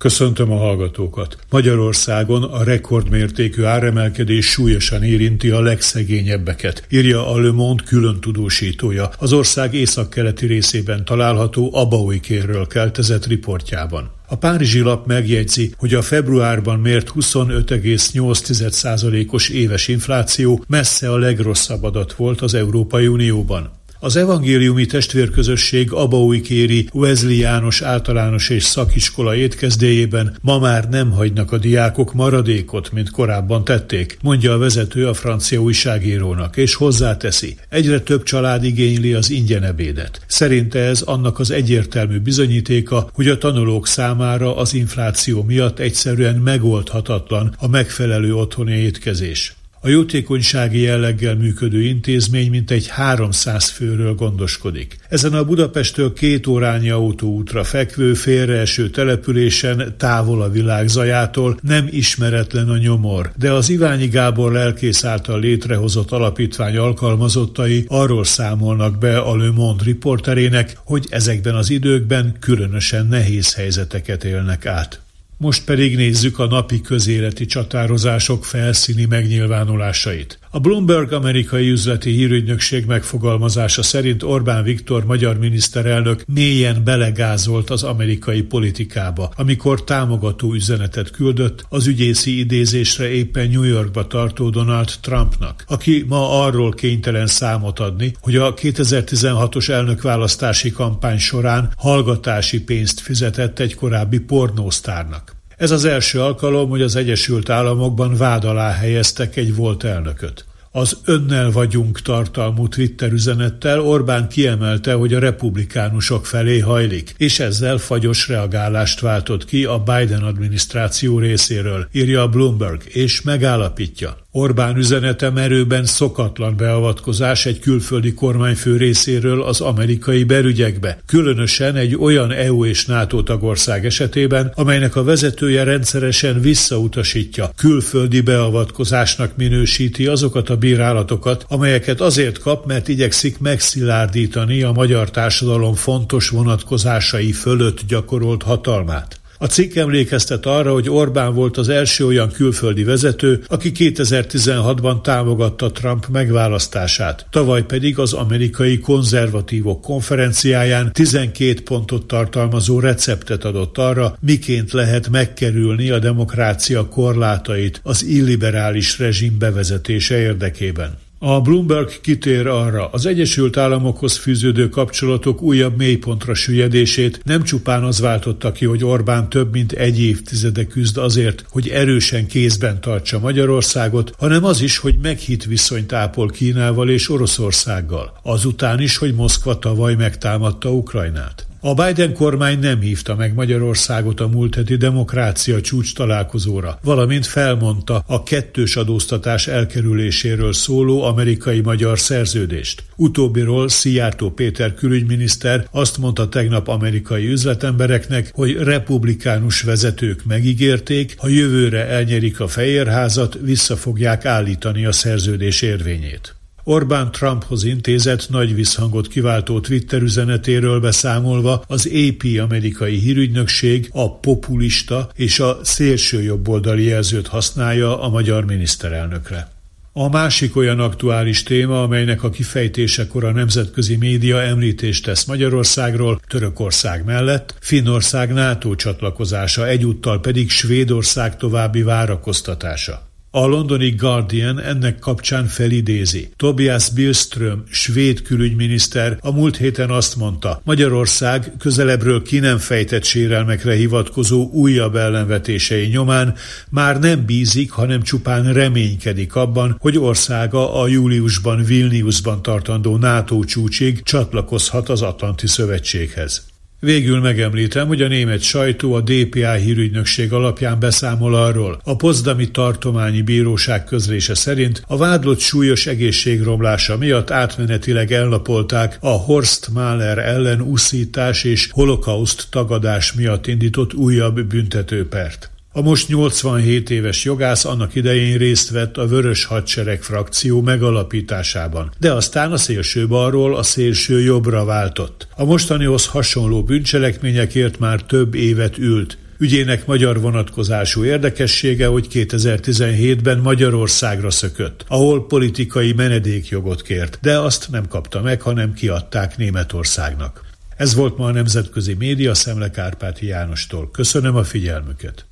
Köszöntöm a hallgatókat! Magyarországon a rekordmértékű áremelkedés súlyosan érinti a legszegényebbeket, írja a Le Monde külön tudósítója, az ország északkeleti részében található Abauikérről keltezett riportjában. A Párizsi lap megjegyzi, hogy a februárban mért 25,8%-os éves infláció messze a legrosszabb adat volt az Európai Unióban. Az evangéliumi testvérközösség Abaui kéri Wesley János általános és szakiskola étkezdéjében ma már nem hagynak a diákok maradékot, mint korábban tették, mondja a vezető a francia újságírónak, és hozzáteszi, egyre több család igényli az ingyen ebédet. Szerinte ez annak az egyértelmű bizonyítéka, hogy a tanulók számára az infláció miatt egyszerűen megoldhatatlan a megfelelő otthoni étkezés. A jótékonysági jelleggel működő intézmény mintegy 300 főről gondoskodik. Ezen a Budapesttől két órányi autóútra fekvő félreeső településen távol a világ zajától nem ismeretlen a nyomor, de az Iványi Gábor lelkész által létrehozott alapítvány alkalmazottai arról számolnak be a Le Monde riporterének, hogy ezekben az időkben különösen nehéz helyzeteket élnek át. Most pedig nézzük a napi közéleti csatározások felszíni megnyilvánulásait. A Bloomberg amerikai üzleti hírügynökség megfogalmazása szerint Orbán Viktor magyar miniszterelnök mélyen belegázolt az amerikai politikába, amikor támogató üzenetet küldött az ügyészi idézésre éppen New Yorkba tartó Donald Trumpnak, aki ma arról kénytelen számot adni, hogy a 2016-os elnökválasztási kampány során hallgatási pénzt fizetett egy korábbi pornósztárnak. Ez az első alkalom, hogy az Egyesült Államokban vád alá helyeztek egy volt elnököt. Az önnel vagyunk tartalmú Twitter üzenettel Orbán kiemelte, hogy a republikánusok felé hajlik, és ezzel fagyos reagálást váltott ki a Biden adminisztráció részéről, írja a Bloomberg, és megállapítja. Orbán üzenete merőben szokatlan beavatkozás egy külföldi kormányfő részéről az amerikai belügyekbe, különösen egy olyan EU és NATO tagország esetében, amelynek a vezetője rendszeresen visszautasítja, külföldi beavatkozásnak minősíti azokat a bírálatokat, amelyeket azért kap, mert igyekszik megszilárdítani a magyar társadalom fontos vonatkozásai fölött gyakorolt hatalmát. A cikk emlékeztet arra, hogy Orbán volt az első olyan külföldi vezető, aki 2016-ban támogatta Trump megválasztását. Tavaly pedig az amerikai konzervatívok konferenciáján 12 pontot tartalmazó receptet adott arra, miként lehet megkerülni a demokrácia korlátait az illiberális rezsim bevezetése érdekében. A Bloomberg kitér arra, az Egyesült Államokhoz fűződő kapcsolatok újabb mélypontra süllyedését nem csupán az váltotta ki, hogy Orbán több mint egy évtizede küzd azért, hogy erősen kézben tartsa Magyarországot, hanem az is, hogy meghitt viszonyt ápol Kínával és Oroszországgal. Azután is, hogy Moszkva tavaly megtámadta Ukrajnát. A Biden kormány nem hívta meg Magyarországot a múlt heti demokrácia csúcs találkozóra, valamint felmondta a kettős adóztatás elkerüléséről szóló amerikai-magyar szerződést. Utóbbiról Szijjártó Péter külügyminiszter azt mondta tegnap amerikai üzletembereknek, hogy republikánus vezetők megígérték, ha jövőre elnyerik a Fehérházat, vissza fogják állítani a szerződés érvényét. Orbán Trumphoz intézett nagy visszhangot kiváltó Twitter üzenetéről beszámolva az AP amerikai hírügynökség a populista és a szélső jobboldali jelzőt használja a magyar miniszterelnökre. A másik olyan aktuális téma, amelynek a kifejtésekor a nemzetközi média említést tesz Magyarországról, Törökország mellett, Finnország NATO csatlakozása, egyúttal pedig Svédország további várakoztatása. A londoni Guardian ennek kapcsán felidézi. Tobias Billström, svéd külügyminiszter a múlt héten azt mondta, Magyarország közelebbről ki nem fejtett sérelmekre hivatkozó újabb ellenvetései nyomán már nem bízik, hanem csupán reménykedik abban, hogy országa a júliusban Vilniusban tartandó NATO csúcsig csatlakozhat az Atlanti Szövetséghez. Végül megemlítem, hogy a német sajtó a DPA hírügynökség alapján beszámol arról. A Pozdami Tartományi Bíróság közlése szerint a vádlott súlyos egészségromlása miatt átmenetileg elnapolták a Horst Mahler ellen uszítás és holokauszt tagadás miatt indított újabb büntetőpert. A most 87 éves jogász annak idején részt vett a Vörös Hadsereg frakció megalapításában, de aztán a szélső balról a szélső jobbra váltott. A mostanihoz hasonló bűncselekményekért már több évet ült. Ügyének magyar vonatkozású érdekessége, hogy 2017-ben Magyarországra szökött, ahol politikai menedékjogot kért, de azt nem kapta meg, hanem kiadták Németországnak. Ez volt ma a Nemzetközi Média Szemle Kárpáti Jánostól. Köszönöm a figyelmüket!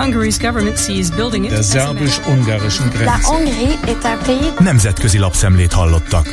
Hungary's government sees building it Der szerbus-ungarischen Grenze. Nemzetközi lapszemlét hallottak.